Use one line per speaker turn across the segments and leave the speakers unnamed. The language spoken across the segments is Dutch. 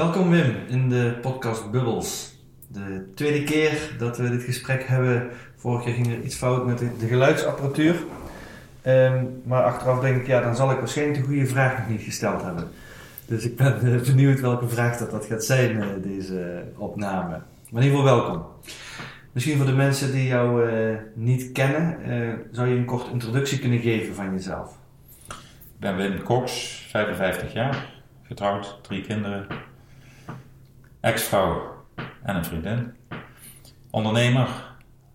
Welkom Wim in de podcast Bubbles. De tweede keer dat we dit gesprek hebben. Vorige keer ging er iets fout met de, geluidsapparatuur. Ehm, maar achteraf denk ik, ja, dan zal ik waarschijnlijk de goede vraag nog niet gesteld hebben. Dus ik ben eh, benieuwd welke vraag dat, dat gaat zijn, uh, deze opname. Maar in ieder geval welkom. Misschien voor de mensen die jou uh, niet kennen, zou je een korte introductie kunnen geven van jezelf?
Ik ben Wim Cox, 55 jaar, getrouwd, drie kinderen, ex-vrouw en een vriendin. Ondernemer,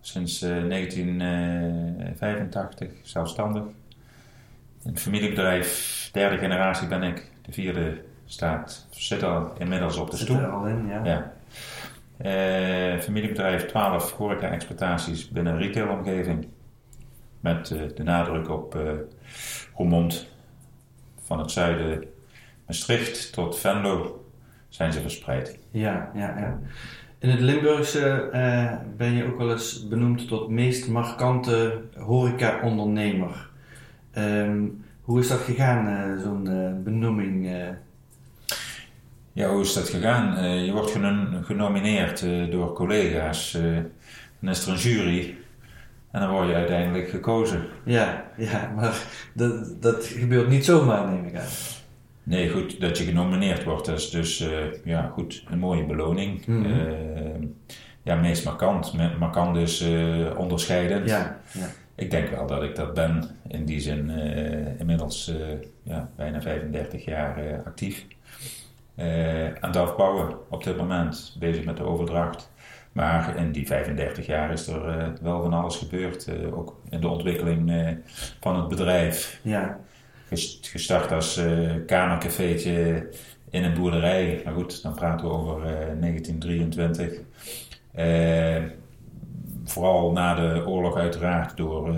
sinds uh, 1985, zelfstandig. Een familiebedrijf, derde generatie ben ik. De vierde staat, zit al inmiddels op de stoel.
Zit er al in, ja.
ja. Uh, familiebedrijf, 12 horeca-exploitaties binnen een retailomgeving. Met uh, de nadruk op uh, Roermond, van het zuiden Maastricht tot Venlo zijn ze verspreid.
Ja, ja, ja. In het Limburgse uh, ben je ook wel eens benoemd tot meest markante horeca-ondernemer. Um, hoe is dat gegaan, uh, zo'n uh, benoeming?
Ja, hoe is dat gegaan? je wordt genomineerd door collega's. dan is er een jury. En dan word je uiteindelijk gekozen.
Ja, ja maar dat, dat gebeurt niet zomaar, neem ik aan.
Nee, goed, dat je genomineerd wordt, dat is dus uh, ja, goed, een mooie beloning. Mm -hmm. uh, ja, meest markant. Markant is uh, onderscheidend.
Ja, ja.
Ik denk wel dat ik dat ben, in die zin inmiddels ja, bijna 35 jaar actief. aan het afbouwen op dit moment, bezig met de overdracht. Maar in die 35 jaar is er wel van alles gebeurd, ook in de ontwikkeling van het bedrijf.
Ja
gestart als uh, in een boerderij. Maar goed, dan praten we over uh, 1923. Uh, vooral na de oorlog uiteraard door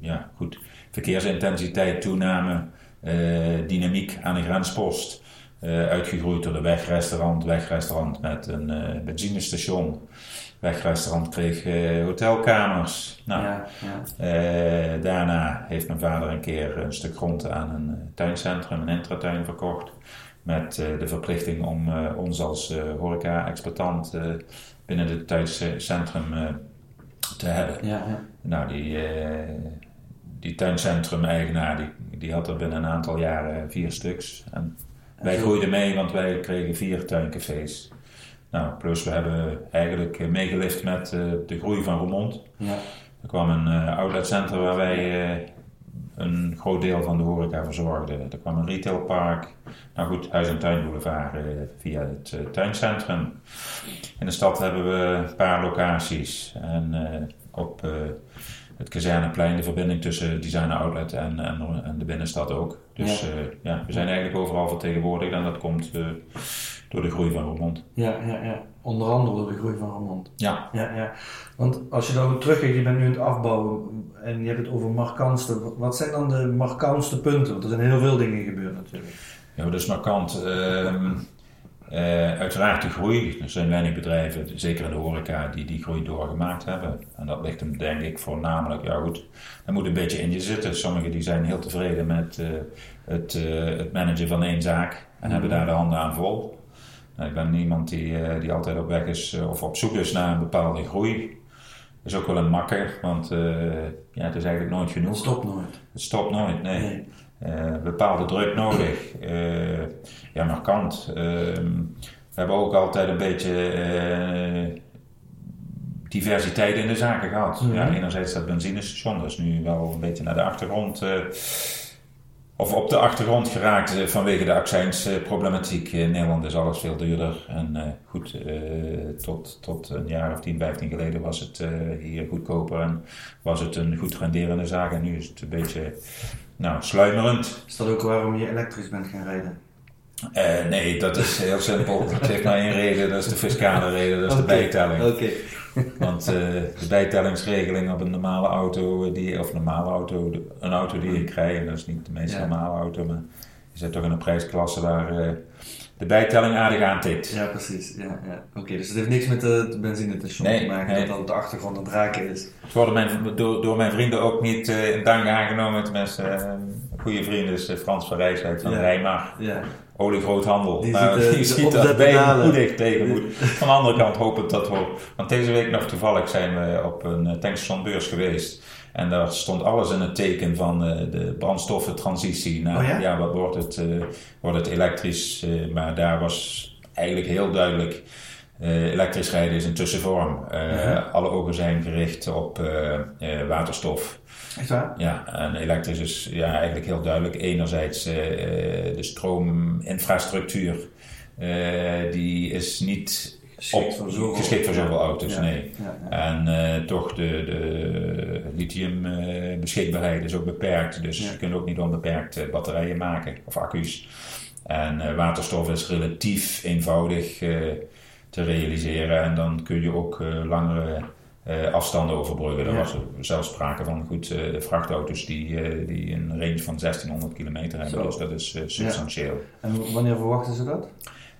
ja, goed, verkeersintensiteit toename, dynamiek aan de grenspost. uitgegroeid door de wegrestaurant, wegrestaurant met een benzinestation wegrestaurant kreeg uh, hotelkamers. Nou,
ja, ja.
Uh, daarna heeft mijn vader een keer een stuk grond aan een uh, tuincentrum, een intratuin verkocht. Met de verplichting om ons als horeca-exploitant binnen het tuincentrum te hebben.
Ja,
nou, die, die tuincentrum-eigenaar die, die had er binnen een aantal jaren vier stuks. En wij groeiden mee, want wij kregen vier tuincafés. Nou, plus we hebben eigenlijk meegelift met uh, de groei van Roermond.
Ja.
Er kwam een uh, outletcentrum waar wij een groot deel van de horeca verzorgden. Er kwam een retailpark. Nou goed, Huis- en Tuinboulevard via het tuincentrum. In de stad hebben we een paar locaties. En op het Kazerneplein de verbinding tussen Design Outlet en, en, en, de binnenstad ook. Dus ja. ja. we zijn eigenlijk overal vertegenwoordigd en dat komt door de groei van Roermond.
Ja, ja, ja. Onder andere door de groei van Roermond.
Ja.
ja, ja. Want als je dan terugkijkt, je bent nu aan het afbouwen en je hebt het over markantste. Wat zijn dan de markantste punten? Want er zijn heel veel dingen gebeurd natuurlijk.
Ja, dat is markant. Uh, uh, uiteraard de groei. Er zijn weinig bedrijven, zeker in de horeca, die die groei doorgemaakt hebben. En dat ligt hem denk ik voornamelijk, ja goed, dat moet een beetje in je zitten. Sommigen die zijn heel tevreden met uh, het, het managen van één zaak en mm -hmm. hebben daar de handen aan vol. Nou, ik ben iemand die, uh, die altijd op weg is uh, of op zoek is naar een bepaalde groei. Dat is ook wel een makker, want uh, ja, het is eigenlijk nooit genoeg.
Het stopt nooit.
Het stopt nooit, nee.
nee.
bepaalde druk nodig. ja, markant. Ehm, we hebben ook altijd een beetje diversiteit in de zaken gehad. Mm -hmm. ja, enerzijds dat benzinestation, dat is nu wel een beetje naar de achtergrond of op de achtergrond geraakt vanwege de accijnsproblematiek. In Nederland is alles veel duurder. En uh, goed, uh, tot, tot een jaar of 10, 15 geleden was het hier goedkoper en was het een goed renderende zaak. En nu is het een beetje nou, sluimerend.
Is dat ook waarom je elektrisch bent gaan rijden?
Eh, nee, dat is heel simpel. Dat heeft maar één reden, dat is de fiscale reden, dat is de bijtelling.
Oké.
Want eh, de bijtellingsregeling op een normale auto, die, of normale auto, een auto die ik rij, en dat is niet de meest
Ja.
normale auto, maar je zit toch in een prijsklasse waar eh, de bijtelling aardig aantikt.
Ja, precies. Ja, ja. Oké, dus het heeft niks met de, de benzinestation
Nee,
te maken
nee.
dat dat op de achtergrond een draken is.
Het mijn, door, door mijn vrienden ook niet eh, in dank aangenomen. Tenminste, goede vriend is Frans van Rijswijk van
Ja.
Rijmar.
Ja.
Oliegroothandel.
Die
maar
ziet, eh,
die ziet dat bij
dalen.
moedig tegen moet. Van de andere kant hoop ik dat we... Want deze week nog toevallig zijn we op een eh, tankstationbeurs geweest. En daar stond alles in het teken van eh, de brandstoffentransitie. Nou,
Oh ja?
wat wordt het? wordt het elektrisch? Maar daar was eigenlijk heel duidelijk... elektrisch rijden is een tussenvorm. Alle ogen zijn gericht op waterstof.
Echt waar?
Ja, en elektrisch is ja, eigenlijk heel duidelijk. Enerzijds eh, de stroominfrastructuur, eh, die is niet
Geschikt
op-
voor zoveel,
geschikt voor zoveel auto's,
Ja.
nee.
Ja, ja.
En eh, toch de, de lithium beschikbaarheid is ook beperkt. Dus je kunt ook niet onbeperkt batterijen maken of accu's. En waterstof is relatief eenvoudig te realiseren. En dan kun je ook langere afstanden overbruggen. Er
Ja.
was zelfs sprake van goed, eh, vrachtauto's die, eh, die een range van 1600 kilometer hebben.
Zo.
Dus dat is eh, substantieel.
En wanneer verwachten ze dat?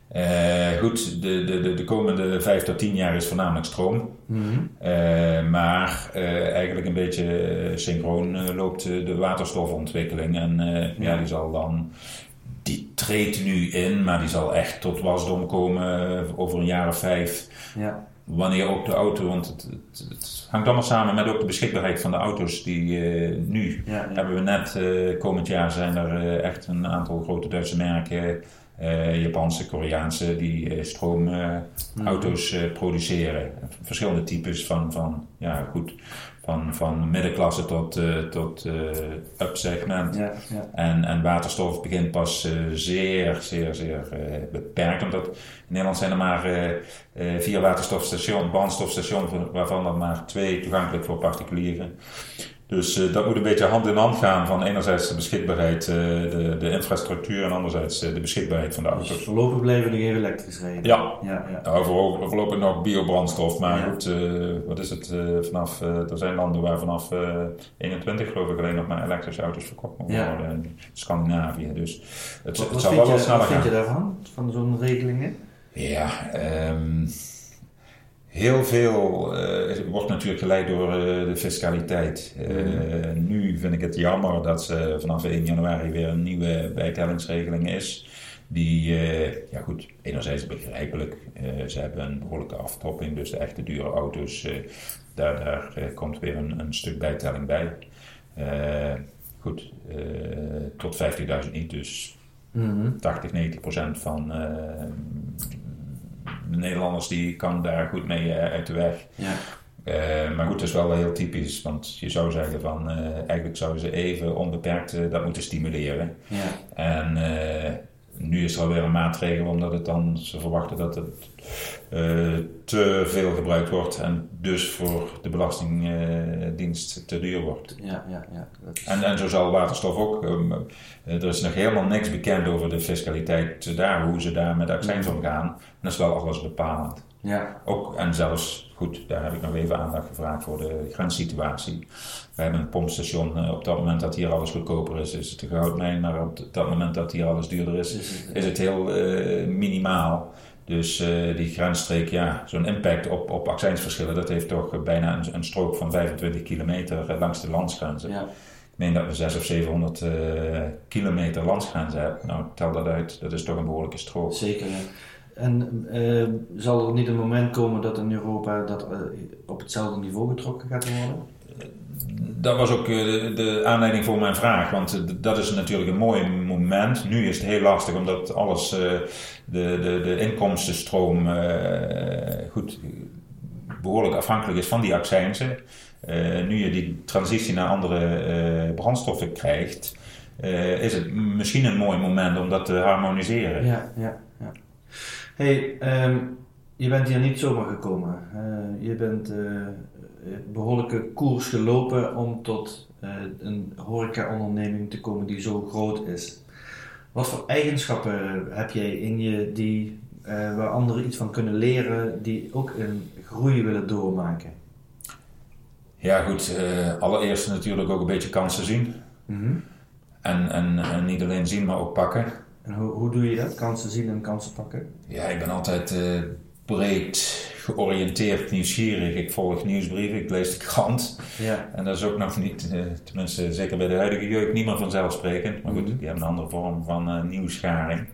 Eh, goed, de, de, de, de komende 5 tot 10 jaar is voornamelijk stroom.
Mhm.
Eh, maar eh, eigenlijk een beetje eh, synchroon eh, loopt eh, de waterstofontwikkeling. En eh, ja.
Ja.
die zal dan. Die treedt nu in, maar die zal echt tot wasdom komen eh, over een jaar of vijf.
Ja.
Wanneer ook de auto, want het, het, het hangt allemaal samen met ook de beschikbaarheid van de auto's die eh, nu
Ja, ja.
hebben we net, eh, komend jaar zijn er eh, echt een aantal grote Duitse merken, Japanse, Koreaanse, die stroomauto's
Mhm.
produceren. Verschillende types van, van, ja, goed, van, van middenklasse tot, eh tot eh up-segment.
Ja, ja.
En, en waterstof begint pas eh, zeer, zeer, zeer beperkt. Omdat in Nederland zijn er maar vier waterstofstations, brandstofstations, waarvan er maar twee toegankelijk voor particulieren. Dus eh, dat moet een beetje hand in hand gaan van enerzijds de beschikbaarheid, eh, de, de infrastructuur en anderzijds eh, de beschikbaarheid van de
Dus
auto's.
voorlopig blijven we nog even elektrisch rijden.
Ja.
Ja, ja.
Nou, voorlopig, voorlopig nog biobrandstof, maar
Ja.
goed, wat is het vanaf, er zijn landen waar vanaf eh 21 geloof ik alleen nog maar elektrische auto's verkocht mogen
Ja.
worden, in Scandinavië, dus het,
Wat,
het zal wel wat sneller
wat vind
gaan.
je daarvan? Van zo'n regelingen?
Ja, ehm, heel veel eh, wordt natuurlijk geleid door eh, de fiscaliteit. Eh,
Mhm.
Nu vind ik het jammer dat ze vanaf 1 januari weer een nieuwe bijtellingsregeling is. Die, ja goed, enerzijds begrijpelijk. ze hebben een behoorlijke aftopping, dus de echte dure auto's, daar, daar komt weer een, een stuk bijtelling bij. Goed, tot 50.000 niet, dus
Mhm.
80, 90 procent van de Nederlanders die kan daar goed mee eh, uit de weg.
Ja.
Eh, maar goed, dat is wel heel typisch, want je zou zeggen van eh, eigenlijk zouden ze even onbeperkt dat moeten stimuleren.
Ja.
En nu is er alweer een maatregel omdat het dan, ze verwachten dat het eh, te veel gebruikt wordt en dus voor de belastingdienst te duur wordt.
Ja, ja, ja. Dat is-
En, en zo zal waterstof ook. ehm, eh, er is nog helemaal niks bekend over de fiscaliteit daar, hoe ze daar met accijns omgaan. En dat is wel alles bepalend.
Ja.
Ook, en zelfs, goed, daar heb ik nog even aandacht gevraagd voor de grenssituatie. We hebben een pompstation, eh, op dat moment dat hier alles goedkoper is, is het een goudmijn, maar op dat moment dat hier alles duurder is, is het heel eh, minimaal. Dus eh, die grensstreek, ja, zo'n impact op, op accijnsverschillen, dat heeft toch bijna een, een strook van 25 kilometer eh, langs de landsgrenzen.
ja.
Ik meen dat we 600 of 700 eh, kilometer landsgrenzen hebben. Nou, tel dat uit, dat is toch een behoorlijke strook.
Zeker, ja. En eh, zal er niet een moment komen dat in Europa dat eh, op hetzelfde niveau getrokken gaat worden?
Dat was ook eh, de, de aanleiding voor mijn vraag, want eh, dat is natuurlijk een mooi moment. Nu is het heel lastig omdat alles, eh, de, de, de inkomstenstroom eh, goed, behoorlijk afhankelijk is van die accijnzen. Eh, nu je die transitie naar andere eh, brandstoffen krijgt, eh, is het misschien een mooi moment om dat te harmoniseren.
Ja, ja. Hey, ehm, je bent hier niet zomaar gekomen. Je bent eh, behoorlijke koers gelopen om tot eh, een horeca-onderneming te komen die zo groot is. Wat voor eigenschappen heb jij in je die, eh, waar anderen iets van kunnen leren, die ook een groei willen doormaken?
Ja, goed. allereerst natuurlijk ook een beetje kansen zien.
Mhm.
En, en, en niet alleen zien, maar ook pakken.
En hoe, hoe doe je dat? Kansen zien en kansen pakken?
Ja, ik ben altijd eh, breed georiënteerd, nieuwsgierig. Ik volg nieuwsbrieven, ik lees de krant.
Ja.
En dat is ook nog niet, eh, tenminste zeker bij de huidige jeugd, niet meer vanzelfsprekend. Maar goed,
Mhm.
die hebben een andere vorm van eh nieuwsgaring.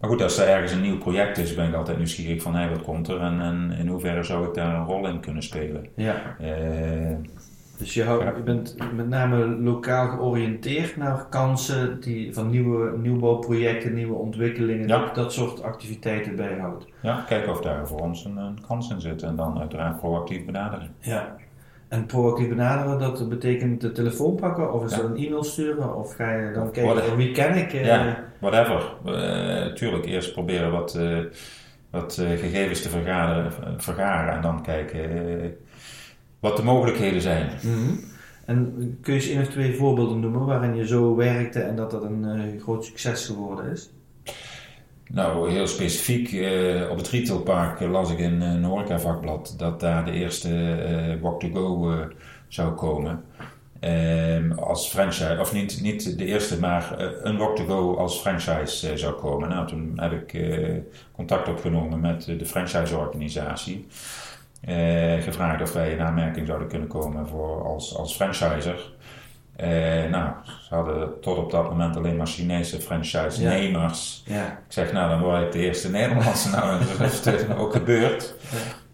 Maar goed, als er ergens een nieuw project is, ben ik altijd nieuwsgierig van hé, wat komt er en, en in hoeverre zou ik daar een rol in kunnen spelen.
ja. Dus je, houdt, je bent met name lokaal georiënteerd naar kansen die, van nieuwe nieuwbouwprojecten, nieuwe ontwikkelingen,
Ja.
dat, dat soort activiteiten bijhoudt.
ja, kijken of daar voor ons een, een kans in zit en dan uiteraard proactief benaderen.
Ja. En proactief benaderen, dat betekent de telefoon pakken of is
Ja.
dat een e-mail sturen of ga je dan kijken van wie ken ik? eh,
Ja, whatever. Eh, tuurlijk, eerst proberen wat, eh, wat gegevens te vergaren, vergaren en dan kijken wat de mogelijkheden zijn.
mhm. En kun je eens één of twee voorbeelden noemen waarin je zo werkte en dat dat een eh, groot succes geworden is?
Nou, heel specifiek, eh, op het retailpark eh, las ik in een horecavakblad dat daar de eerste eh Walk-to-Go eh, zou komen. Ehm, als franchise, of niet, niet de eerste, maar een Walk-to-Go als franchise zou komen. Nou, toen heb ik contact opgenomen met de franchiseorganisatie. Eh, gevraagd of wij in aanmerking zouden kunnen komen voor als, als franchiser. Eh, nou, ze hadden tot op dat moment alleen maar Chinese franchise-nemers.
Ja.
Ik zeg, nou, dan word ik de eerste Nederlandse. nou, dat is het ook gebeurd.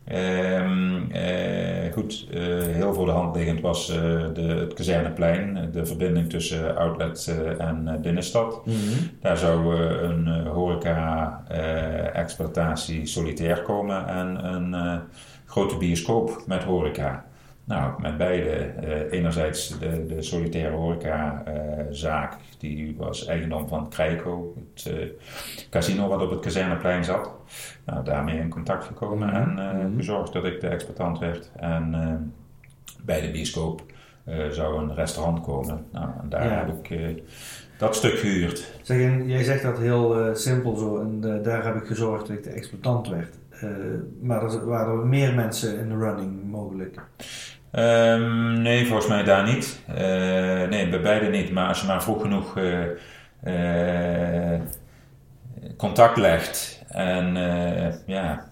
Ehm, eh, goed, eh, heel voor de hand liggend was eh, de, het Kazerneplein, de verbinding tussen outlet eh, en eh, binnenstad.
Mhm.
Daar zou eh, een eh, horeca-exploitatie solitair komen en een eh, grote bioscoop met horeca. Nou, met beide. eh, enerzijds de, de solitaire horecazaak, die was eigendom van Krijko, het eh, casino wat op het kazerneplein zat. Nou, daarmee in contact gekomen en eh,
mhm.
gezorgd dat ik de exploitant werd. En eh, bij de bioscoop eh, zou een restaurant komen. Nou, en daar
Ja.
heb ik eh, dat stuk gehuurd.
Zeg, jij zegt dat heel eh, simpel zo en eh, daar heb ik gezorgd dat ik de exploitant werd. Eh, maar er waren er meer mensen in de running mogelijk.
Ehm, nee, volgens mij daar niet. Eh, nee, bij beide niet. Maar als je maar vroeg genoeg eh, contact legt en ja,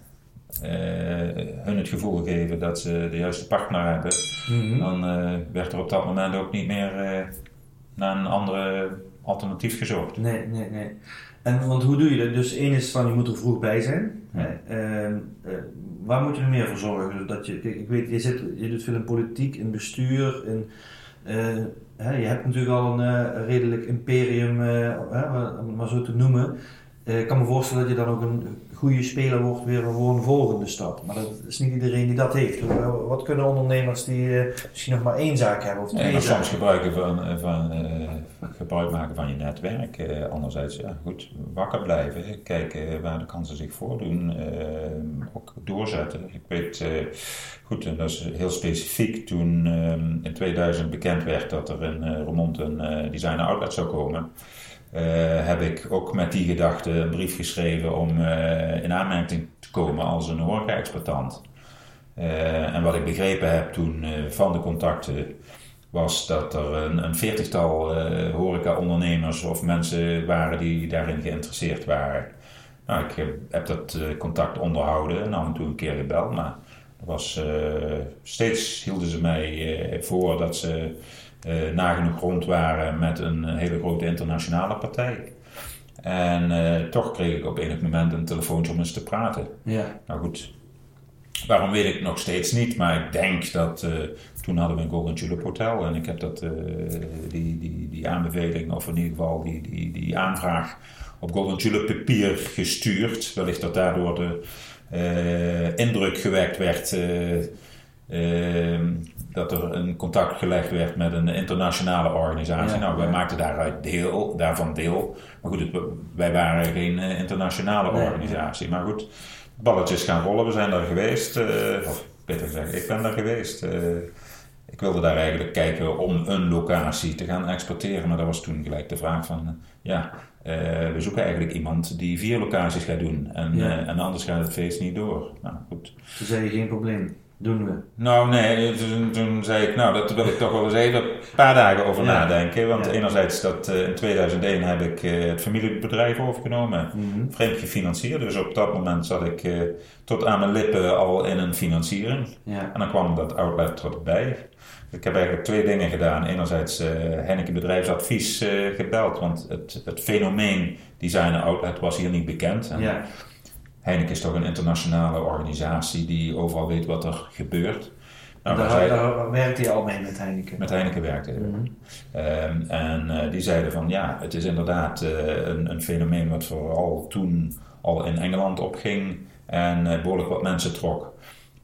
hun het gevoel geven dat ze de juiste partner hebben,
Mhm.
dan werd er op dat moment ook niet meer naar een andere alternatief gezocht.
Nee, nee, nee. En want hoe doe je dat? Dus één is van je moet er vroeg bij zijn.
Ja.
Ehm, eh, waar moet je er meer voor zorgen? Dat je, kijk, ik weet, je, zit, je doet veel in politiek, in bestuur. In, eh, hè, je hebt natuurlijk al een eh, redelijk imperium, hè, om het maar zo te noemen. Eh, ik kan me voorstellen dat je dan ook een goede speler wordt weer voor een volgende stap. Maar dat is niet iedereen die dat heeft. Wat kunnen ondernemers die eh, misschien nog maar één zaak hebben of twee
Nee, maar
zaken?
soms gebruiken van, eh, van, eh, gebruik maken van je netwerk. Eh, anderzijds, ja, goed, wakker blijven. Kijken waar de kansen zich voordoen. eh, ook doorzetten. Ik weet, eh, goed, en dat is heel specifiek. Toen eh, in 2000 bekend werd dat er in Remont een eh, designer outlet zou komen. Eh, heb ik ook met die gedachte een brief geschreven om eh, in aanmerking te komen als een horeca-exploitant. Eh, en wat ik begrepen heb toen van de contacten was dat er een, een veertigtal horeca-ondernemers of mensen waren die daarin geïnteresseerd waren. Nou, ik heb, dat contact onderhouden en af en een keer gebeld, maar was, steeds hielden ze mij voor dat ze nagenoeg rond waren met een hele grote internationale partij. En eh, toch kreeg ik op enig moment een telefoontje om eens te praten.
Ja.
Nou goed, waarom weet ik nog steeds niet, maar ik denk dat eh, toen hadden we een Golden Tulip Hotel en ik heb dat, eh, die, die, die aanbeveling, of in ieder geval die, die, die aanvraag op Golden Tulip papier gestuurd. Wellicht dat daardoor de eh, indruk gewekt werd eh, eh, dat er een contact gelegd werd met een internationale organisatie.
Ja,
nou, wij
ja.
maakten daaruit deel, daarvan deel. Maar goed, het- wij waren geen eh, internationale
Nee,
organisatie. Maar goed, balletjes gaan rollen. We zijn daar geweest. eh, of beter gezegd, ik ben daar geweest. eh, ik wilde daar eigenlijk kijken om een locatie te gaan exporteren. Maar dat was toen gelijk de vraag van... ja, we zoeken eigenlijk iemand die vier locaties gaat doen. En,
Ja.
en anders gaat het feest niet door. Nou, goed.
Toen zei je geen probleem. Doen we.
Nou, nee, toen, toen zei ik, nou, dat wil ik toch wel eens even een paar dagen over
Ja.
nadenken. Want
Ja.
enerzijds, dat, eh, in 2001 heb ik eh, het familiebedrijf overgenomen.
Mhm.
Vreemd gefinancierd. Dus op dat moment zat ik eh, tot aan mijn lippen al in een financiering.
Ja.
En dan kwam dat outlet erbij. Ik heb eigenlijk twee dingen gedaan. Enerzijds eh Henneke Bedrijfsadvies gebeld. Want het, het fenomeen designer outlet was hier niet bekend. En
Ja.
Heineken is toch een internationale organisatie die overal weet wat er gebeurt. Nou, daar
daar, werkte je al mee met Heineken.
met Heineken werkte.
Mhm.
Ehm, en eh, die zeiden van ja, het is inderdaad eh, een, een fenomeen wat vooral toen al in Engeland opging en eh, behoorlijk wat mensen trok.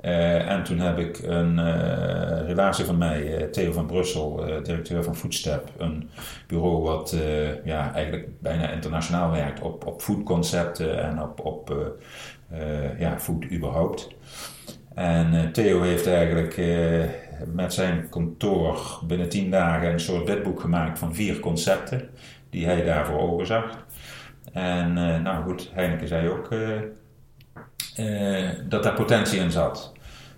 Eh, en toen heb ik een eh, relatie van mij, eh, Theo van Brussel, directeur van Foodstep, een bureau wat ja, eigenlijk bijna internationaal werkt op, op foodconcepten en op, op ja, food überhaupt. En Theo heeft eigenlijk met zijn kantoor binnen tien dagen een soort wetboek gemaakt van vier concepten die hij daarvoor overzag. En nou goed, Heineken zei ook dat daar potentie in zat.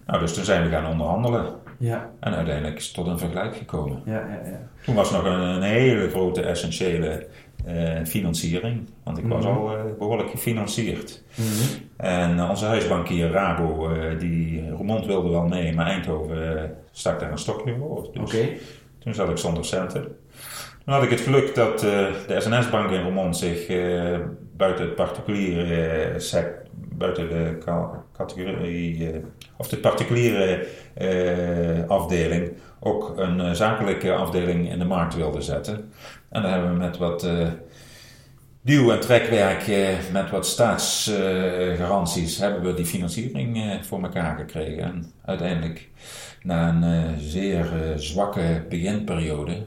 Nou, dus toen zijn we gaan onderhandelen.
Ja.
En uiteindelijk is het tot een vergelijk gekomen.
Ja, ja, ja.
Toen was nog een, een hele grote essentiële eh, financiering. Want ik was
Mhm.
al eh, behoorlijk gefinancierd.
Mhm.
En eh, onze huisbankier Rabo, eh, die Roermond wilde wel mee, maar Eindhoven stak daar een stokje voor. Dus toen zat ik zonder centen. Toen had ik het geluk dat de SNS-bank in Roermond zich buiten het particuliere eh, sec- buiten de ca- categorie, eh, of de particuliere eh, afdeling, ook een eh, zakelijke afdeling in de markt wilde zetten. En daar hebben we met wat eh, duw- en trekwerk, eh, met wat staatsgaranties, hebben we die financiering eh, voor elkaar gekregen. En uiteindelijk, na een eh, zeer eh, zwakke beginperiode,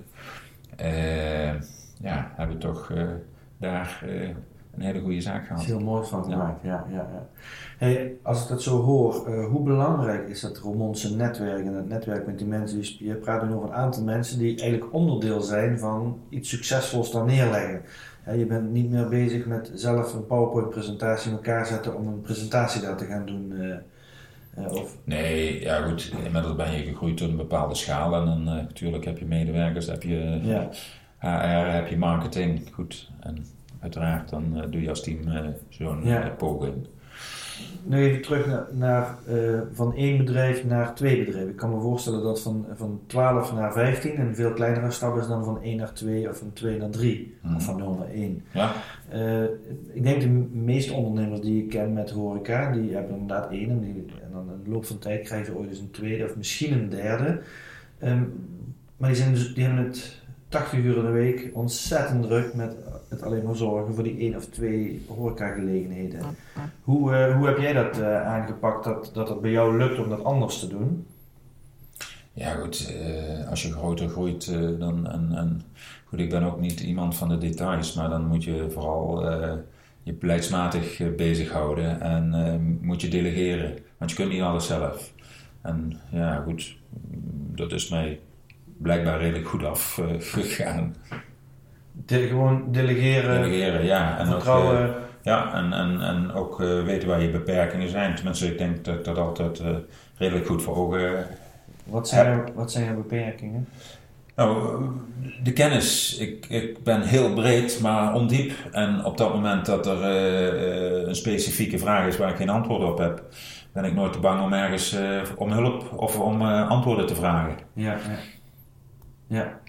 eh, ja, hebben we toch eh, daar eh, een hele goede zaak gehad.
heel mooi van gemaakt. Ja, ja, ja. Hey, als ik dat zo hoor, eh, hoe belangrijk is dat Roermondse netwerk en het netwerk met die mensen? die Je praat nu over een aantal mensen die eigenlijk onderdeel zijn van iets succesvols dan neerleggen. Je bent niet meer bezig met zelf een PowerPoint-presentatie in elkaar zetten om een presentatie daar te gaan doen. eh, eh, of,
Nee, ja goed, inmiddels ben je gegroeid tot een bepaalde schaal en dan natuurlijk heb je medewerkers, heb je
ja.
HR, heb je marketing, goed. En uiteraard dan eh, doe je als team eh, zo'n
Ja.
eh, poging.
Nu even terug naar, naar, van één bedrijf naar twee bedrijven. Ik kan me voorstellen dat van, van 12 naar 15 een veel kleinere stap is dan van 1 naar 2 of van 2 naar 3
Mhm.
of van 0 naar 1.
Ja,
ik denk de meeste ondernemers die ik ken met horeca, die hebben inderdaad één en, die, en dan in de loop van tijd krijgen ze ooit eens een tweede of misschien een derde. Ehm, maar die, zijn dus, die hebben het 80 uur in de week ontzettend druk met het alleen maar zorgen voor die één of twee horecagelegenheden. Hoe, eh, hoe heb jij dat eh, aangepakt dat, dat het bij jou lukt om dat anders te doen?
ja goed, eh, als je groter groeit eh, dan... En, en, goed, ik ben ook niet iemand van de details, maar dan moet je vooral eh, je beleidsmatig eh, bezighouden en eh, moet je delegeren. Want je kunt niet alles zelf. En ja goed, dat is mij blijkbaar redelijk goed afgegaan.
De, gewoon delegeren,
Delegeren, ja. En ook, eh,
vertrouwen.
Ja, en, en, en ook eh, weten waar je beperkingen zijn. Tenminste, ik denk dat ik dat altijd eh, redelijk goed voor ogen
wat, zijn er, wat zijn er beperkingen?
Nou, de kennis. Ik, ik ben heel breed, maar ondiep. En op dat moment dat er eh, eh, een specifieke vraag is waar ik geen antwoord op heb, ben ik nooit te bang om ergens eh, om hulp of om eh, antwoorden te vragen.
Ja, ja. Ja.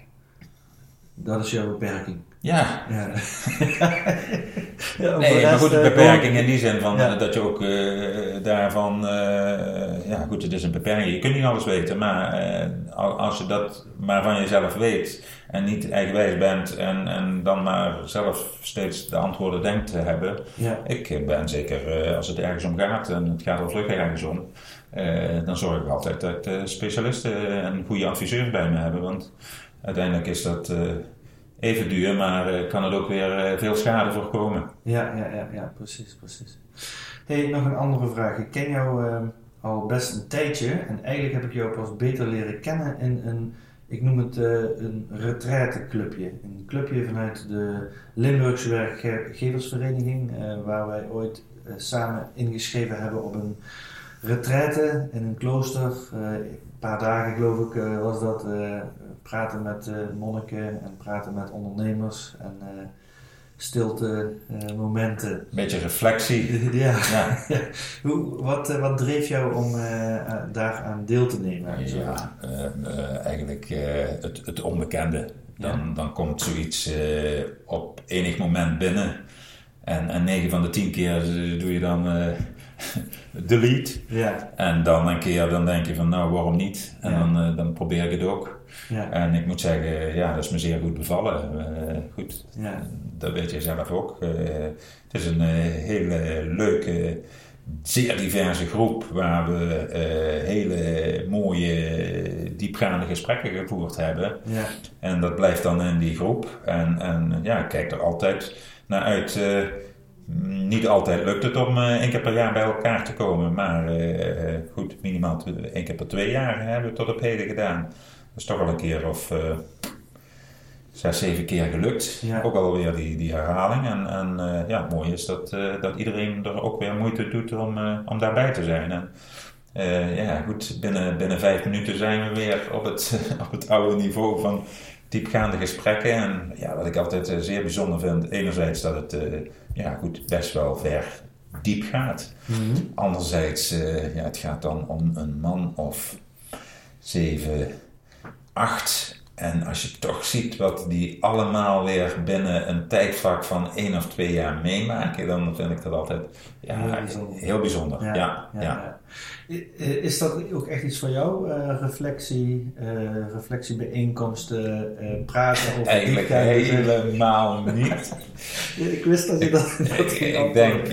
Dat is jouw beperking.
Ja,
Ja. ja
nee, maar goed,
eh,
een beperking in die zin van
Ja.
eh, dat je ook eh, daarvan, eh, ja goed, het is een beperking. Je kunt niet alles weten, maar eh, al- als je dat maar van jezelf weet en niet eigenwijs bent en, en dan maar zelf steeds de antwoorden denkt te hebben.
Ja,
Ik eh, ben zeker, eh, als het ergens om gaat en het gaat al vlug ergens om, eh, dan zorg ik altijd dat eh, specialisten en goede adviseurs bij me hebben. Want uiteindelijk is dat eh, even duur, maar eh, kan het ook weer eh, veel schade voorkomen.
ja, ja, ja, ja, precies, precies. hey, nog een andere vraag. Ik ken jou eh, al best een tijdje en eigenlijk heb ik jou pas beter leren kennen in een ik noem het een retraiteclubje. Een clubje vanuit de Limburgse Werkgeversvereniging, waar wij ooit samen ingeschreven hebben op een retraite in een klooster. een paar dagen geloof ik was dat. praten met monniken en praten met ondernemers. En, stilte uh, momenten.
Beetje reflectie.
ja. ja. Hoe, wat, uh, wat dreef jou om uh, daar aan deel te nemen?
Ja, eigenlijk het, het onbekende. Dan, ja. dan komt zoiets op enig moment binnen. En, en 9 van de 10 keer doe je dan delete.
Ja.
En dan een keer dan denk je van nou waarom niet? En ja. dan, dan probeer ik het ook.
Ja.
En ik moet zeggen, ja, dat is me zeer goed bevallen. Uh, goed,
ja.
dat weet je zelf ook. Uh, het is een hele leuke, zeer diverse groep waar we hele mooie, diepgaande gesprekken gevoerd hebben.
Ja.
En dat blijft dan in die groep. En, en ja, ik kijk er altijd naar uit. Niet altijd lukt het om één keer per jaar bij elkaar te komen, maar goed, minimaal één keer per twee jaar hebben we tot op heden gedaan. Dat is toch al een keer of zes, zeven keer gelukt.
Ja.
Ook alweer die, die herhaling. En, en uh, ja, het mooie is dat, uh, dat iedereen er ook weer moeite doet om, om daarbij te zijn. En, ja, goed, binnen, binnen vijf minuten zijn we weer op het, op het oude niveau van diepgaande gesprekken. En ja, wat ik altijd zeer bijzonder vind, enerzijds dat het ja, goed, best wel ver diep gaat.
Mm -hmm.
Anderzijds, ja, het gaat dan om een man of zeven, acht. En als je toch ziet wat die allemaal weer binnen een tijdvak van één of twee jaar meemaken, dan vind ik dat altijd ja, heel bijzonder. Heel bijzonder. Ja, ja, ja,
Is dat ook echt iets voor jou? Uh, reflectie, uh, reflectiebijeenkomsten, uh, praten over
Eigenlijk helemaal niet.
ik wist dat je dat, dat
ik, ik denk,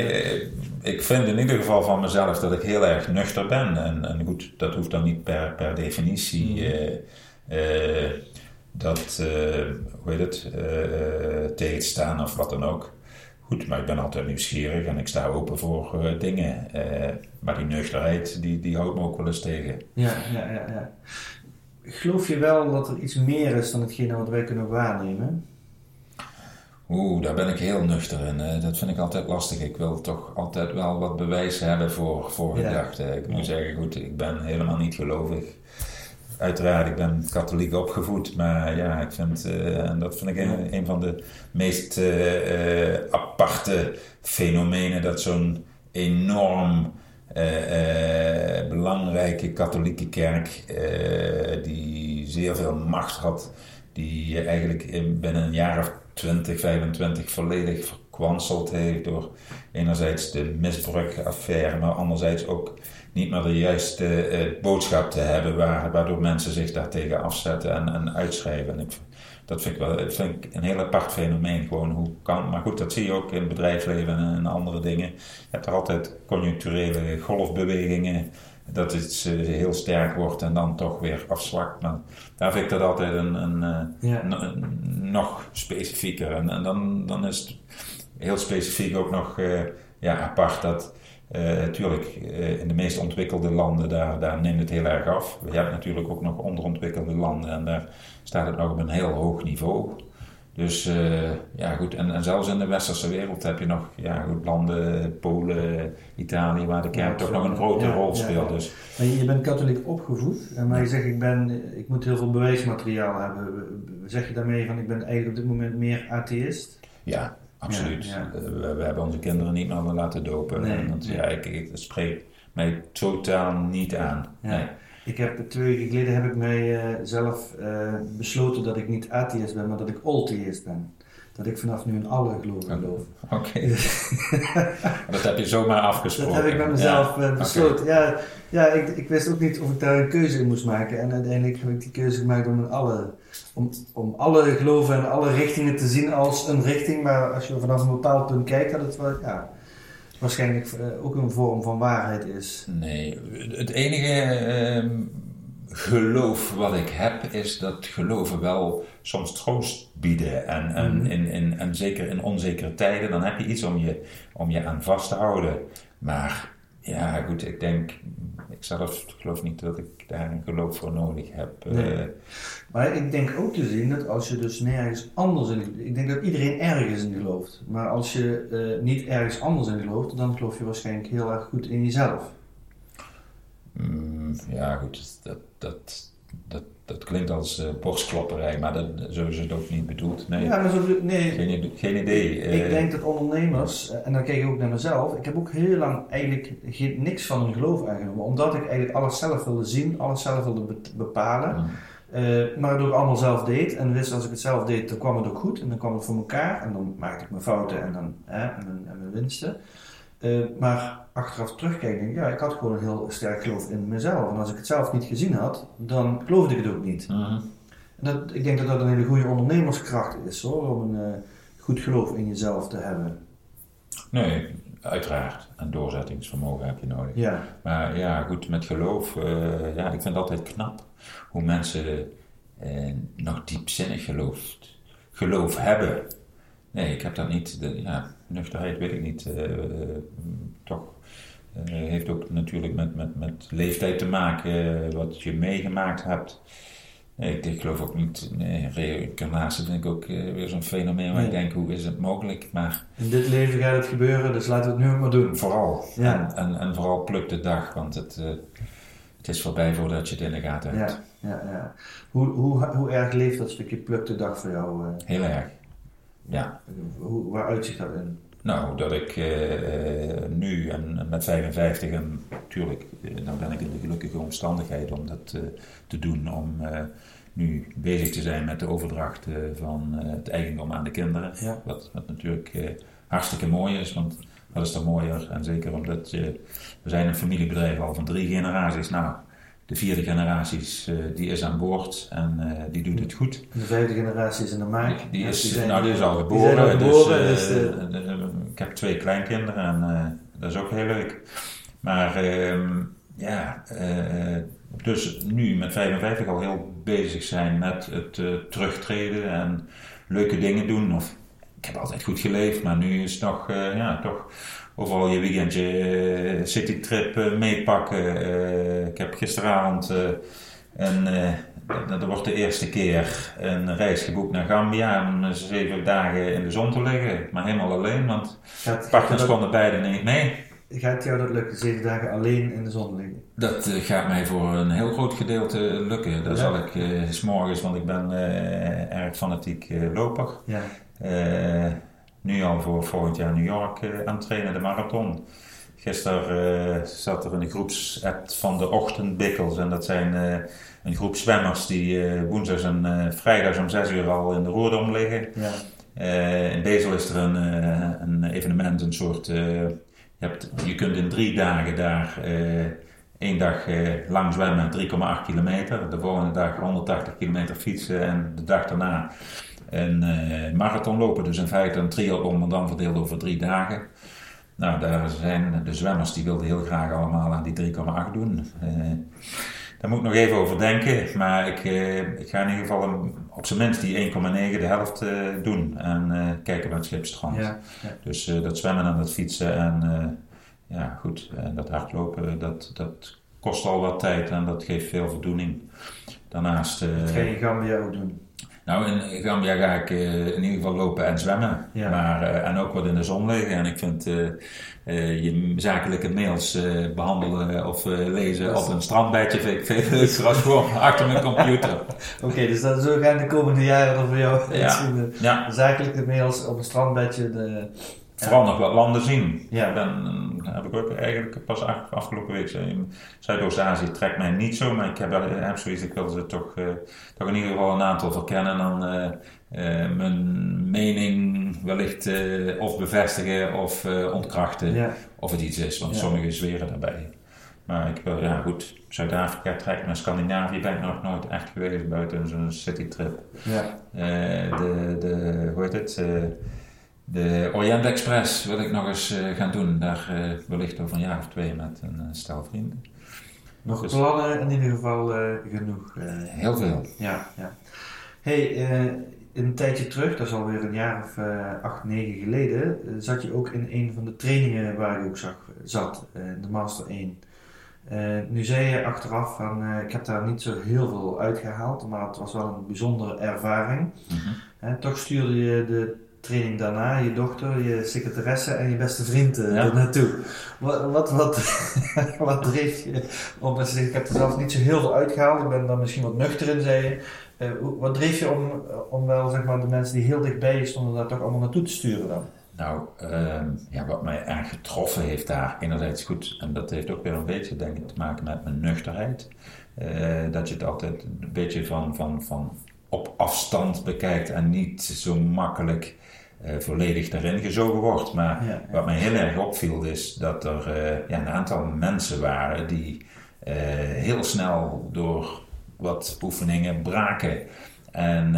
ik vind in ieder geval van mezelf dat ik heel erg nuchter ben. En, en goed, dat hoeft dan niet per, per definitie. Mm. Dat, uh, hoe heet het, uh, tegenstaan of wat dan ook. Goed, maar ik ben altijd nieuwsgierig en ik sta open voor dingen. maar die nuchterheid, die, die houdt me ook wel eens tegen.
Ja, ja, ja, ja. Geloof je wel dat er iets meer is dan hetgene wat wij kunnen waarnemen?
Oeh, daar ben ik heel nuchter in. dat vind ik altijd lastig. Ik wil toch altijd wel wat bewijs hebben voor, voor gedachten. Ik moet zeggen, goed, ik ben helemaal niet gelovig uiteraard, ik ben katholiek opgevoed, maar ja, ik vind, uh, en dat vind ik een, van de meest uh, uh, aparte fenomenen, dat zo'n enorm belangrijke katholieke kerk, die zeer veel macht had, die eigenlijk binnen een jaar of 20, 25 volledig verkwanseld heeft door enerzijds de misbruikaffaire, maar anderzijds ook niet meer de juiste uh, boodschap te hebben, waar, waardoor mensen zich daartegen afzetten en, en uitschrijven. En ik, dat vind ik wel vind ik een heel apart fenomeen. Gewoon hoe kan, maar goed, dat zie je ook in het bedrijfsleven en, en andere dingen. Je hebt er altijd conjuncturele golfbewegingen. Dat het uh, heel sterk wordt en dan toch weer afzwakt. Maar daar vind ik dat altijd een, een,
ja.
een nog specifieker. En, en, dan, dan is het heel specifiek ook nog ja, apart dat Natuurlijk, uh, in de meest ontwikkelde landen, daar, daar neemt het heel erg af. Je hebt natuurlijk ook nog onderontwikkelde landen en daar staat het nog op een heel hoog niveau. Dus uh, ja, goed. En, en zelfs in de westerse wereld heb je nog ja, goed, landen, Polen, Italië, waar de kerk
Ja,
toch nog een grote
ja,
rol speelt.
ja.
Dus
Maar je je bent katholiek opgevoed, en maar je zegt ik, ben, ik moet heel veel bewijsmateriaal hebben. Zeg je daarmee van ik ben eigenlijk op dit moment meer atheïst?
ja, absoluut.
Ja, ja.
Uh, We, we hebben onze kinderen niet meer laten dopen.
Nee,
En dat,
nee.
ja, ik, ik, dat spreekt mij totaal niet aan.
Ja.
Nee.
Ik heb, twee weken geleden heb ik mij eh, zelf eh, besloten dat ik niet atheïst ben, maar dat ik oltheïst ben. Dat ik vanaf nu in alle geloven geloof.
Oké. dat heb je zomaar afgesproken.
Dat heb ik met mezelf
Ja,
eh, besloten. Ja, ja ik, ik wist ook niet of ik daar een keuze in moest maken. En uiteindelijk heb ik die keuze gemaakt om, in alle, om, om alle geloven en alle richtingen te zien als een richting. Maar als je vanaf een bepaald punt kijkt, dat het wel, ja, waarschijnlijk eh, ook een vorm van waarheid is.
Nee, het enige ehm, geloof wat ik heb is dat geloven wel soms troost bieden. En, en,
Mhm.
in, in, en zeker in onzekere tijden, dan heb je iets om je, om je aan vast te houden. Maar Ja, goed, ik denk, ik zelf geloof niet dat ik daar een geloof voor nodig heb.
Nee.
Eh,
Maar ik denk ook te zien dat als je dus nergens anders in... Ik denk dat iedereen ergens in gelooft. Maar als je eh, niet ergens anders in gelooft, dan geloof je waarschijnlijk heel erg goed in jezelf.
mm, ja, goed, dat, dat, dat, dat klinkt als eh, borstklopperij, maar dat, zo is het ook niet bedoeld. Nee,
Ja, maar zo, nee,
geen, idee- geen idee.
Ik
Eh,
denk dat ondernemers, eh, en dan kijk ik ook naar mezelf, ik heb ook heel lang eigenlijk geen, niks van een geloof aangenomen. Omdat ik eigenlijk alles zelf wilde zien, alles zelf wilde be- bepalen.
mm,
maar het ook allemaal zelf deed. En wist als ik het zelf deed, dan kwam het ook goed. En dan kwam het voor elkaar. En dan maakte ik mijn fouten en, dan, hè, en, mijn, en mijn winsten. Eh, maar achteraf terugkijken, denk ik, ja, ik had gewoon een heel sterk geloof in mezelf. En als ik het zelf niet gezien had, dan geloofde ik het ook niet. En dat, ik denk dat dat een hele goede ondernemerskracht is hoor, om een eh, goed geloof in jezelf te hebben.
Nee, uiteraard. En doorzettingsvermogen heb je nodig.
Ja,
Maar ja, goed, met geloof, eh, ja, ik vind het altijd knap hoe mensen nog diepzinnig geloof, geloof hebben. Nee, ik heb dat niet. De, ja, nuchterheid weet ik niet. eh, eh, toch eh, heeft ook natuurlijk met, met, met leeftijd te maken, wat je meegemaakt hebt. Ik, ik geloof ook niet. Nee, reïncarnatie vind ik ook weer zo'n fenomeen waar ik denk, hoe is het mogelijk? Maar
in dit leven gaat het gebeuren, dus laten we het nu maar doen.
Vooral.
Ja.
En, en, en vooral pluk de dag, want het, het is voorbij voordat je het in de gaten hebt.
Ja, ja, ja. Hoe, hoe, hoe erg leeft dat stukje pluk de dag voor jou?
Heel erg. Ja.
Hoe, waar uitzicht dat in?
Nou, dat ik eh, eh, nu en met 55 en natuurlijk, eh, dan ben ik in de gelukkige omstandigheid om dat te doen, om nu bezig te zijn met de overdracht van het eigendom aan de kinderen.
Ja.
Wat, wat natuurlijk hartstikke mooi is, want wat is er mooier? En zeker omdat je, we zijn een familiebedrijf al van drie generaties. Nou, de vierde generaties eh, die is aan boord en eh, die doet het goed.
De vijfde generatie is in de maak.
Die, is,
zijn-
nou, die is al geboren. dus,
dus,
eh,
eh,
ik heb twee kleinkinderen en dat is ook heel leuk. Maar ehm, ja, dus nu met 55 al heel bezig zijn met het terugtreden en leuke dingen doen. Of, ik heb altijd goed geleefd, maar nu is het nog, eh, ja, toch overal je weekendje eh, citytrip eh, meepakken. Ik heb gisteravond een, dat, wordt de eerste keer een reis geboekt naar Gambia om zeven dagen in de zon te liggen. Maar helemaal alleen, want
Gaat,
partners
dat,
konden beide niet mee.
gaat jou dat lukken, zeven dagen alleen in de zon liggen?
Dat gaat mij voor een heel groot gedeelte lukken. Dat
Ja.
zal ik s morgens, want ik ben erg fanatiek loper.
Ja.
Eh, nu al voor volgend jaar New York eh, aan het trainen, de marathon. Gisteren eh, zat er een groepsapp van de ochtendbikkels. En dat zijn een groep zwemmers die woensdags en vrijdags om 6 uur al in de roerdom liggen.
Ja.
In Bezel is er een, een evenement, een soort. je, hebt, je kunt in drie dagen daar één dag lang zwemmen, 3,8 kilometer. De volgende dag 180 kilometer fietsen en de dag daarna een eh, marathon lopen. Dus in feite een triathlon, maar dan verdeeld over drie dagen. Nou, daar zijn de zwemmers die wilden heel graag allemaal aan die 3,8 doen. Eh, daar moet ik nog even over denken. Maar ik, eh, ik ga in ieder geval een- op zijn minst die 1,9, de helft, doen. En kijken waar het schip strandt.
Ja. Ja.
Dus dat zwemmen en dat fietsen en ja, goed, en dat hardlopen, dat, dat kost al wat tijd en dat geeft veel voldoening. Daarnaast,
Dat ga je in Gambia ook doen.
Nou in Gambia ga ik eh, in ieder geval lopen en zwemmen,
Ja.
maar, eh, en ook wat in de zon liggen. En ik vind eh, eh, je zakelijke mails eh, behandelen of eh, lezen
is-
op een strandbedje vind ik veel leuker als gewoon achter mijn computer.
Oké, dus dat, zo gaan de komende jaren dan voor jou
Ja.
De
Ja,
zakelijke mails op een strandbedje. De,
Vooral nog wat landen zien.
Ja.
Ben, heb ik ook eigenlijk pas af- afgelopen week Zuidoost-Azië trekt mij niet zo, maar ik heb, wel- heb zoiets, ik wil ze toch, eh, toch in ieder geval een aantal verkennen en dan eh, eh, mijn mening wellicht eh, of bevestigen of eh, ontkrachten
ja.
of het iets is, want
Ja.
sommigen zweren daarbij. Maar ik wil, ja goed, Zuid-Afrika trekt me, Scandinavië ben ik nog nooit echt geweest buiten zo'n citytrip.
Ja.
Eh, de, de, hoe heet het? De Orient Express wil ik nog eens eh, gaan doen. Daar eh, wellicht over een jaar of twee met een eh, stel vrienden.
Nog
Dus-
plannen in ieder geval genoeg.
Heel veel.
Ja, ja. Hey, een tijdje terug, dat is alweer een jaar of uh, acht, negen geleden, uh, zat je ook in een van de trainingen waar ik ook zag, zat, uh, de Master 1. nu zei je achteraf van, ik heb daar niet zo heel veel uitgehaald, maar het was wel een bijzondere ervaring.
Mhm.
toch stuurde je de training daarna, je dochter, je secretaresse en je beste vriend ja. er naartoe. Wat, wat, wat, wat dreef je om zeggen, ik heb er zelf niet zo heel veel uitgehaald, ik ben dan misschien wat nuchter in, zei je. Uh, wat dreef je om, om wel zeg maar, de mensen die heel dichtbij je stonden daar toch allemaal naartoe te sturen dan?
Nou, uh, ja, wat mij erg getroffen heeft daar, enerzijds goed, en dat heeft ook weer een beetje denk ik te maken met mijn nuchterheid. Uh, dat je het altijd een beetje van, van, van op afstand bekijkt en niet zo makkelijk uh, volledig daarin gezogen wordt. Maar ja, ja. wat mij heel erg opviel is dat er ja, een aantal mensen waren die heel snel door wat oefeningen braken. En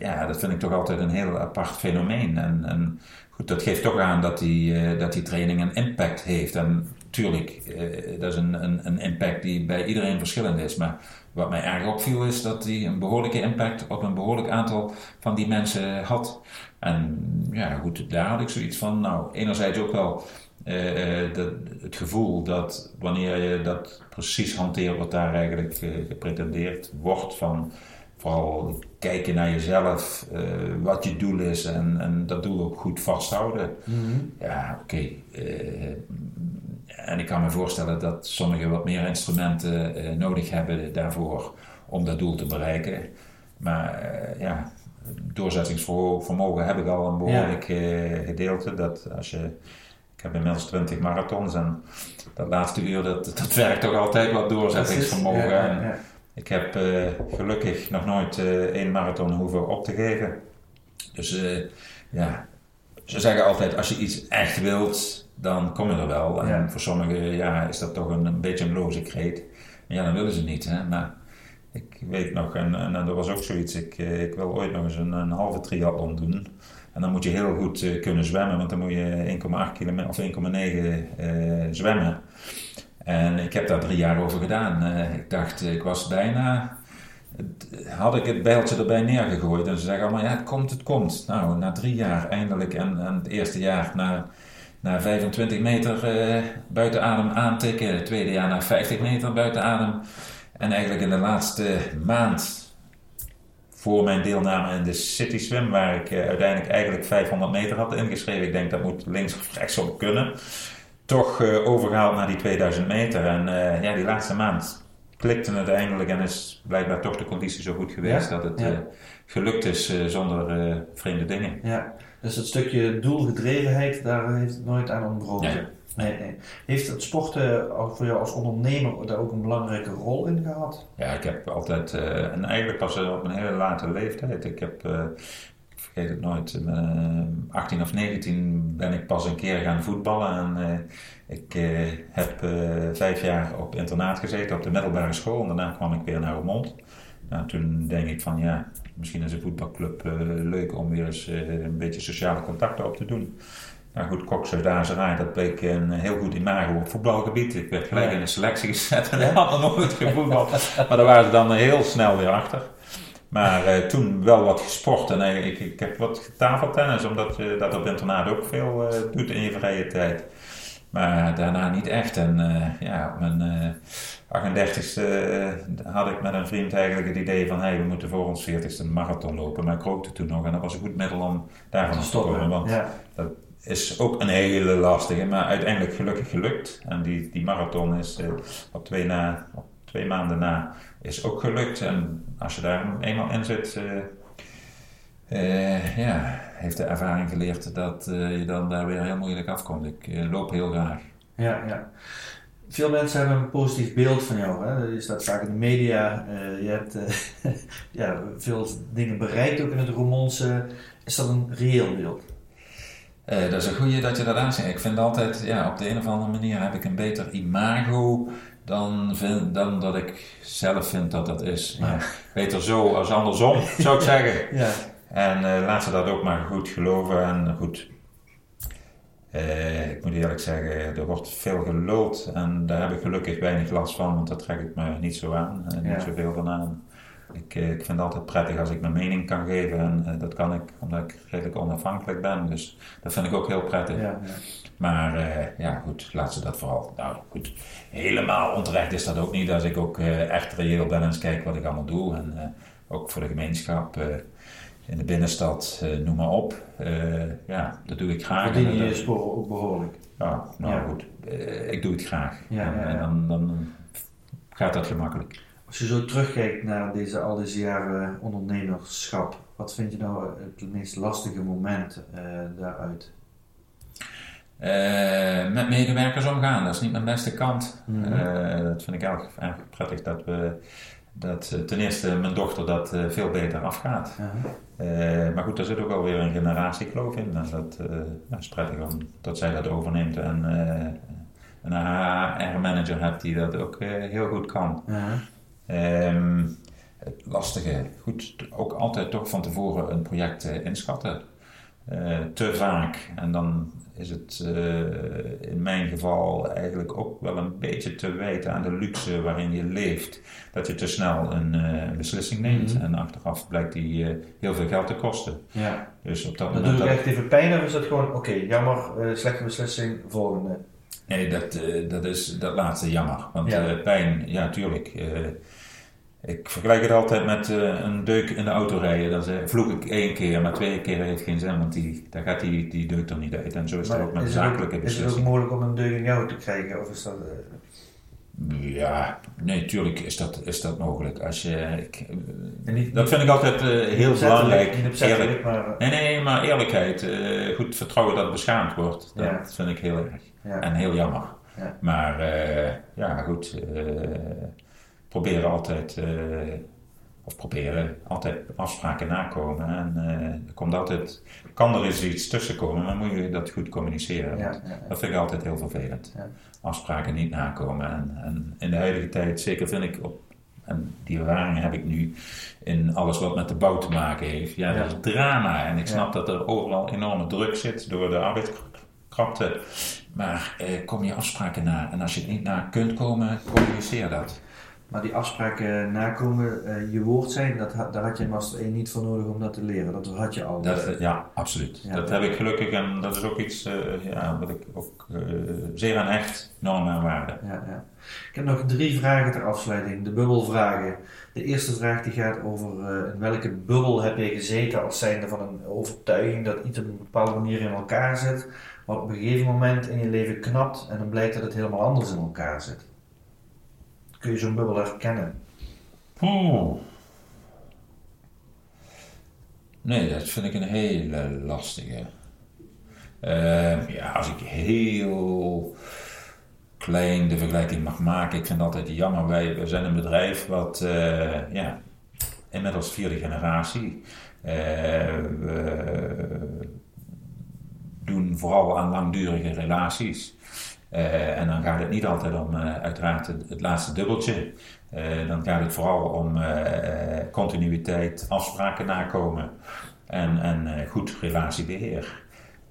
ja, dat vind ik toch altijd een heel apart fenomeen. En, en goed, dat geeft toch aan dat die, dat die training een impact heeft. En tuurlijk, dat is een, een, een, impact die bij iedereen verschillend is. Maar wat mij erg opviel is dat die een behoorlijke impact op een behoorlijk aantal van die mensen had. En ja, goed, daar had ik zoiets van. Nou, enerzijds ook wel uh, dat, het gevoel dat wanneer je dat precies hanteert wat daar eigenlijk uh, gepretendeerd wordt van vooral kijken naar jezelf, uh, wat je doel is en, en, dat doel ook goed vasthouden.
Mm -hmm.
Ja, oké. Okay. en ik kan me voorstellen dat sommigen wat meer instrumenten nodig hebben daarvoor om dat doel te bereiken. Maar ja, doorzettingsvermogen heb ik al een behoorlijk ja. gedeelte. Dat als je ik heb inmiddels 20 marathons en dat laatste uur, dat, dat werkt toch altijd wat doorzettingsvermogen.
Ja, ja.
Ik heb uh, gelukkig nog nooit uh, één marathon hoeven op te geven. Dus uh, ja, ze zeggen altijd, als je iets echt wilt, dan kom je er wel. En voor sommigen ja, is dat toch een, een beetje een loze kreet. En ja, dan willen ze niet. Hè? Maar ik weet nog, en, en, dat was ook zoiets, ik, ik wil ooit nog eens een, een halve triathlon doen. En dan moet je heel goed uh, kunnen zwemmen, want dan moet je 1,8 kilometer of 1,9 uh, zwemmen. En ik heb daar drie jaar over gedaan. Ik dacht, ik was bijna. Had ik het bijltje erbij neergegooid en ze zeggen allemaal: ja, het komt, het komt. Nou, na drie jaar eindelijk en, en het eerste jaar na, na 25 meter buiten adem aantikken, het tweede jaar na 50 meter buiten adem. En eigenlijk in de laatste maand voor mijn deelname in de City Swim, waar ik uh, uiteindelijk eigenlijk 500 meter had ingeschreven. Ik denk dat moet links of rechtsom kunnen. Toch uh, overgehaald naar die 2000 meter. En uh, ja, die laatste maand klikte het eindelijk en is blijkbaar toch de conditie zo goed geweest
ja?
dat het
ja.
gelukt is zonder vreemde dingen.
Ja, dus het stukje doelgedrevenheid, daar heeft het nooit aan ontbroken. Heeft het sporten voor jou als ondernemer daar ook een belangrijke rol in gehad?
Ja, ik heb altijd, uh, en eigenlijk pas op een hele late leeftijd. Ik heb, uh, ik vergeet het nooit, uh, 18 of 19 ben ik pas een keer gaan voetballen. En ik heb vijf jaar op internaat gezeten op de middelbare school. En daarna kwam ik weer naar Roermond. Nou, toen denk ik van ja, misschien is een voetbalclub leuk om weer eens een beetje sociale contacten op te doen. Nou goed, Koksuidazerij, dat bleek een heel goed imago op voetbalgebied. Ik werd gelijk in de selectie gezet en ik had nog nooit maar daar waren ze dan heel snel weer achter. Maar eh, toen wel wat gesport en eh, ik, ik heb wat tafeltennis, omdat je dat op internaat ook veel eh, doet in je vrije tijd. Maar daarna niet echt. En eh, ja, op mijn eh 38ste eh, had ik met een vriend eigenlijk het idee van hey, we moeten voor ons 40ste een marathon lopen. Maar ik rookte toen nog en dat was een goed middel om daarvan
Te
te stoppen.
stoppen.
Want
Ja.
dat is ook een hele lastige, maar uiteindelijk gelukkig gelukt. En die, die marathon is eh, op, twee na, op twee maanden na is ook gelukt. En als je daar eenmaal in zit, eh, eh, ja, heeft de ervaring geleerd dat je dan daar weer heel moeilijk afkomt. Ik loop heel graag.
Ja, ja. Veel mensen hebben een positief beeld van jou. Hè? Je staat vaak in de media. je hebt ja, veel dingen bereikt, ook in het Roermondse. Is dat een reëel beeld?
Eh, dat is een goede dat je dat aanzegt. Ik vind altijd, ja, op de een of andere manier heb ik een beter imago dan, vind, dan dat ik zelf vind dat dat is.
Ja.
Ja. Beter zo als andersom, zou ik zeggen.
Ja,
En eh, laat ze dat ook maar goed geloven. En goed, eh, ik moet eerlijk zeggen, er wordt veel geluld. En daar heb ik gelukkig weinig last van, want dat trek ik me niet zo aan. En niet zoveel van aan. Ik, ik vind het altijd prettig als ik mijn mening kan geven en dat kan ik omdat ik redelijk onafhankelijk ben. Dus dat vind ik ook heel prettig.
Ja, ja.
Maar ja, goed, laat ze dat vooral. Nou goed, helemaal onterecht is dat ook niet. Als ik ook echt reëel ben en eens kijk wat ik allemaal doe. En ook voor de gemeenschap in de binnenstad, noem maar op. ja, dat doe ik graag.
Verdien je je sporen ook behoorlijk?
Ja, nou
Ja.
goed, eh, ik doe het graag.
Ja,
en, en dan, dan gaat dat gemakkelijk.
Als je zo terugkijkt naar deze, al deze jaren ondernemerschap, wat vind je nou het meest lastige moment eh, daaruit?
Eh, met medewerkers omgaan, dat is niet mijn beste kant.
Mhm.
Eh, dat vind ik erg, prettig dat we dat ten eerste mijn dochter dat veel beter afgaat. Maar goed, daar zit ook alweer een generatiekloof in. En dat ja, is prettig om, dat zij dat overneemt en een HR-manager hebt die dat ook heel goed kan. Ehm, het lastige, goed, ook altijd toch van tevoren een project eh, inschatten. Eh, te vaak. En dan is het eh, in mijn geval eigenlijk ook wel een beetje te wijten aan de luxe waarin je leeft. Dat je te snel een beslissing neemt
Mhm.
en achteraf blijkt die heel veel geld te kosten.
ja.
Dus op dat
Dat
moment. dat-
echt even pijn of is dat gewoon, oké, jammer, slechte beslissing, volgende?
Nee, dat, dat is dat laatste jammer. Want
Ja.
pijn, ja, tuurlijk. Ik vergelijk het altijd met eh, een deuk in de auto rijden. Dan zeg- vloek ik één keer, maar twee keer heeft geen zin, want die, daar gaat die, die deuk er niet uit. En zo is het ook met
is, het ook,
zakelijke
is het ook
beslissingen.
mogelijk om een deuk in jou te krijgen? Of is dat... eh,
Ja, nee, tuurlijk is dat, is dat mogelijk. Als je, ik, eh,
niet,
dat vind ik altijd heel belangrijk. Eerlijk.
maar...
Nee, nee, maar eerlijkheid. goed vertrouwen dat beschaamd wordt. Dat
Ja.
vind ik heel erg.
ja.
En heel jammer.
Ja.
Maar ja, goed. Proberen altijd, eh, of proberen altijd afspraken nakomen. En eh, er komt altijd, kan er eens iets tussen komen, maar moet je dat goed communiceren.
Ja,
Want
ja, ja.
Dat vind ik altijd heel vervelend. Afspraken niet nakomen. En, en in de huidige tijd, zeker vind ik op. En die ervaring heb ik nu in alles wat met de bouw te maken heeft. Ja, dat is drama. En ik snap dat er overal enorme druk zit door de arbeidskrapte. Maar eh, kom je afspraken na. En als je het niet na kunt komen, communiceer dat.
Maar die afspraken nakomen, eh, je woord zijn, dat, daar had je Master 1 niet voor nodig om dat te leren. Dat had je al.
dat ja, absoluut.
Ja.
Dat heb ik gelukkig en dat is ook iets eh, ja, wat ik ook eh, zeer aan hecht. Normen en waarden.
Ja, ja. Ik heb nog drie vragen ter afsluiting. De bubbelvragen. De eerste vraag die gaat over eh, in welke bubbel heb je gezeten als zijnde van een overtuiging dat iets op een bepaalde manier in elkaar zit, wat op een gegeven moment in je leven knapt en dan blijkt dat het helemaal anders in elkaar zit. Kun je zo'n bubbel herkennen?
Oeh. Nee, dat vind ik een hele lastige. Ehm, ja, als ik heel klein de vergelijking mag maken, ik vind altijd jammer. Wij, wij zijn een bedrijf wat, eh, ja, inmiddels vierde generatie. Eh, we doen vooral aan langdurige relaties. Eh, en dan gaat het niet altijd om eh, uiteraard het, het laatste dubbeltje. Eh, dan gaat het vooral om continuïteit, afspraken nakomen en, en goed relatiebeheer.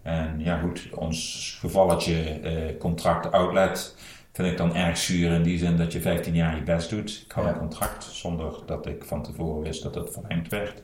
En ja goed, ons gevalletje contract outlet vind ik dan erg zuur in die zin dat je 15 jaar je best doet. Ik had
Ja.
een contract zonder dat ik van tevoren wist dat het verlengd werd.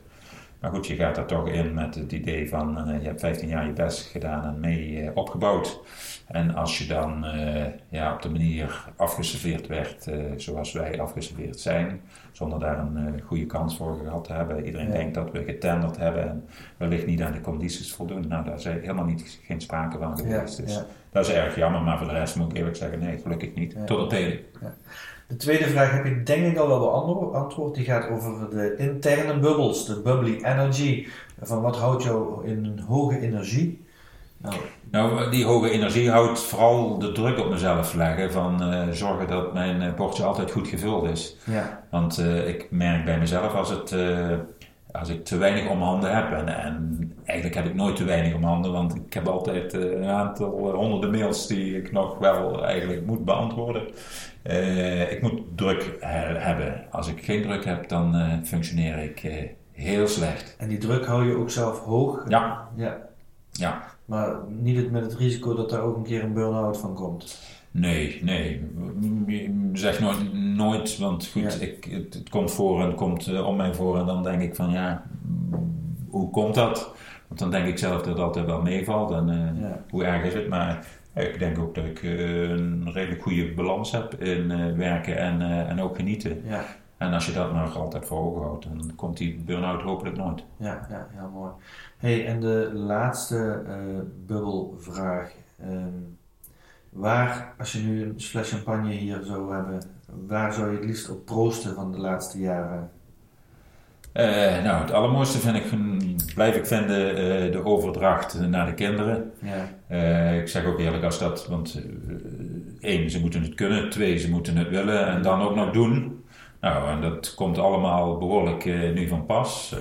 Maar goed, je gaat daar toch in met het idee van eh, je hebt 15 jaar je best gedaan en mee eh, opgebouwd. En als je dan eh, ja, op de manier afgeserveerd werd zoals wij afgeserveerd zijn, zonder daar een eh, goede kans voor gehad te hebben. Iedereen
Ja.
denkt dat we getenderd hebben en wellicht niet aan de condities voldoen. Nou, daar is helemaal niet, geen sprake van geweest. dus dat is erg jammer, maar voor de rest moet ik eerlijk zeggen, nee, gelukkig niet. Tot op heden.
De tweede vraag heb je denk ik al wel beantwoord. Die gaat over de interne bubbels, de bubbly energy. Van wat houdt jou in een hoge energie? Nou,
Nou, die hoge energie houdt vooral de druk op mezelf leggen van eh, zorgen dat mijn eh, bordje altijd goed gevuld is.
ja,
Want eh, ik merk bij mezelf als, het, als ik te weinig om handen heb, en, en eigenlijk heb ik nooit te weinig om handen, want ik heb altijd een aantal honderden mails die ik nog wel eigenlijk moet beantwoorden. Ik moet druk he- hebben. Als ik geen druk heb, dan functioneer ik heel slecht.
en die druk hou je ook zelf hoog.
Ja,
ja.
ja.
Maar niet het- met het risico dat daar ook een keer een burn-out van komt.
Nee, nee. Zeg nooit, nooit want goed, ik, het, komt voor en het komt uh, om mij voor en dan denk ik van ja, hoe komt dat? Want dan denk ik zelf dat het altijd wel meevalt en uh, hoe erg is het, maar ik denk ook dat ik een redelijk goede balans heb in werken en, en ook genieten. Ja. En als je dat maar altijd voor ogen houdt, dan komt die burn-out hopelijk nooit.
Ja, ja, heel mooi. Hey, en de laatste bubbelvraag. Um, Waar, als je nu een fles champagne hier zou hebben, waar zou je het liefst op proosten van de laatste jaren?
Uh, nou, het allermooiste vind ik, blijf ik vinden uh, de overdracht naar de kinderen. Ja. Uh, ik zeg ook eerlijk als dat, want één, ze moeten het kunnen, twee, ze moeten het willen en dan ook nog doen. Nou, en dat komt allemaal behoorlijk nu van pas.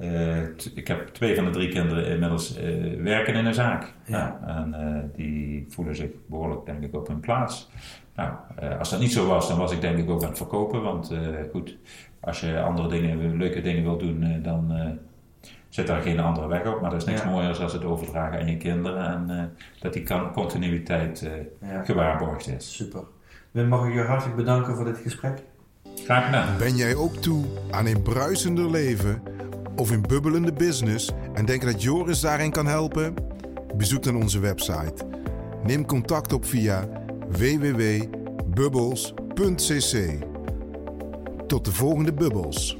Uh, ik heb twee van de drie kinderen inmiddels werken in een zaak. Ja. en uh, die voelen zich behoorlijk, denk ik, op hun plaats. Nou, als dat niet zo was, dan was ik denk ik ook aan het verkopen. Want goed, als je andere dingen, leuke dingen wil doen, dan zit daar geen andere weg op. Maar dat is niks ja. mooier als het overdragen aan je kinderen. En dat die continuïteit ja. gewaarborgd is.
Super. Wim, mag ik je hartelijk bedanken voor dit gesprek.
Graag gedaan.
Ben jij ook toe aan een bruisender leven of een bubbelende business en denk dat Joris daarin kan helpen? Bezoek dan onze website. Neem contact op via www.bubbles.cc. Tot de volgende bubbels.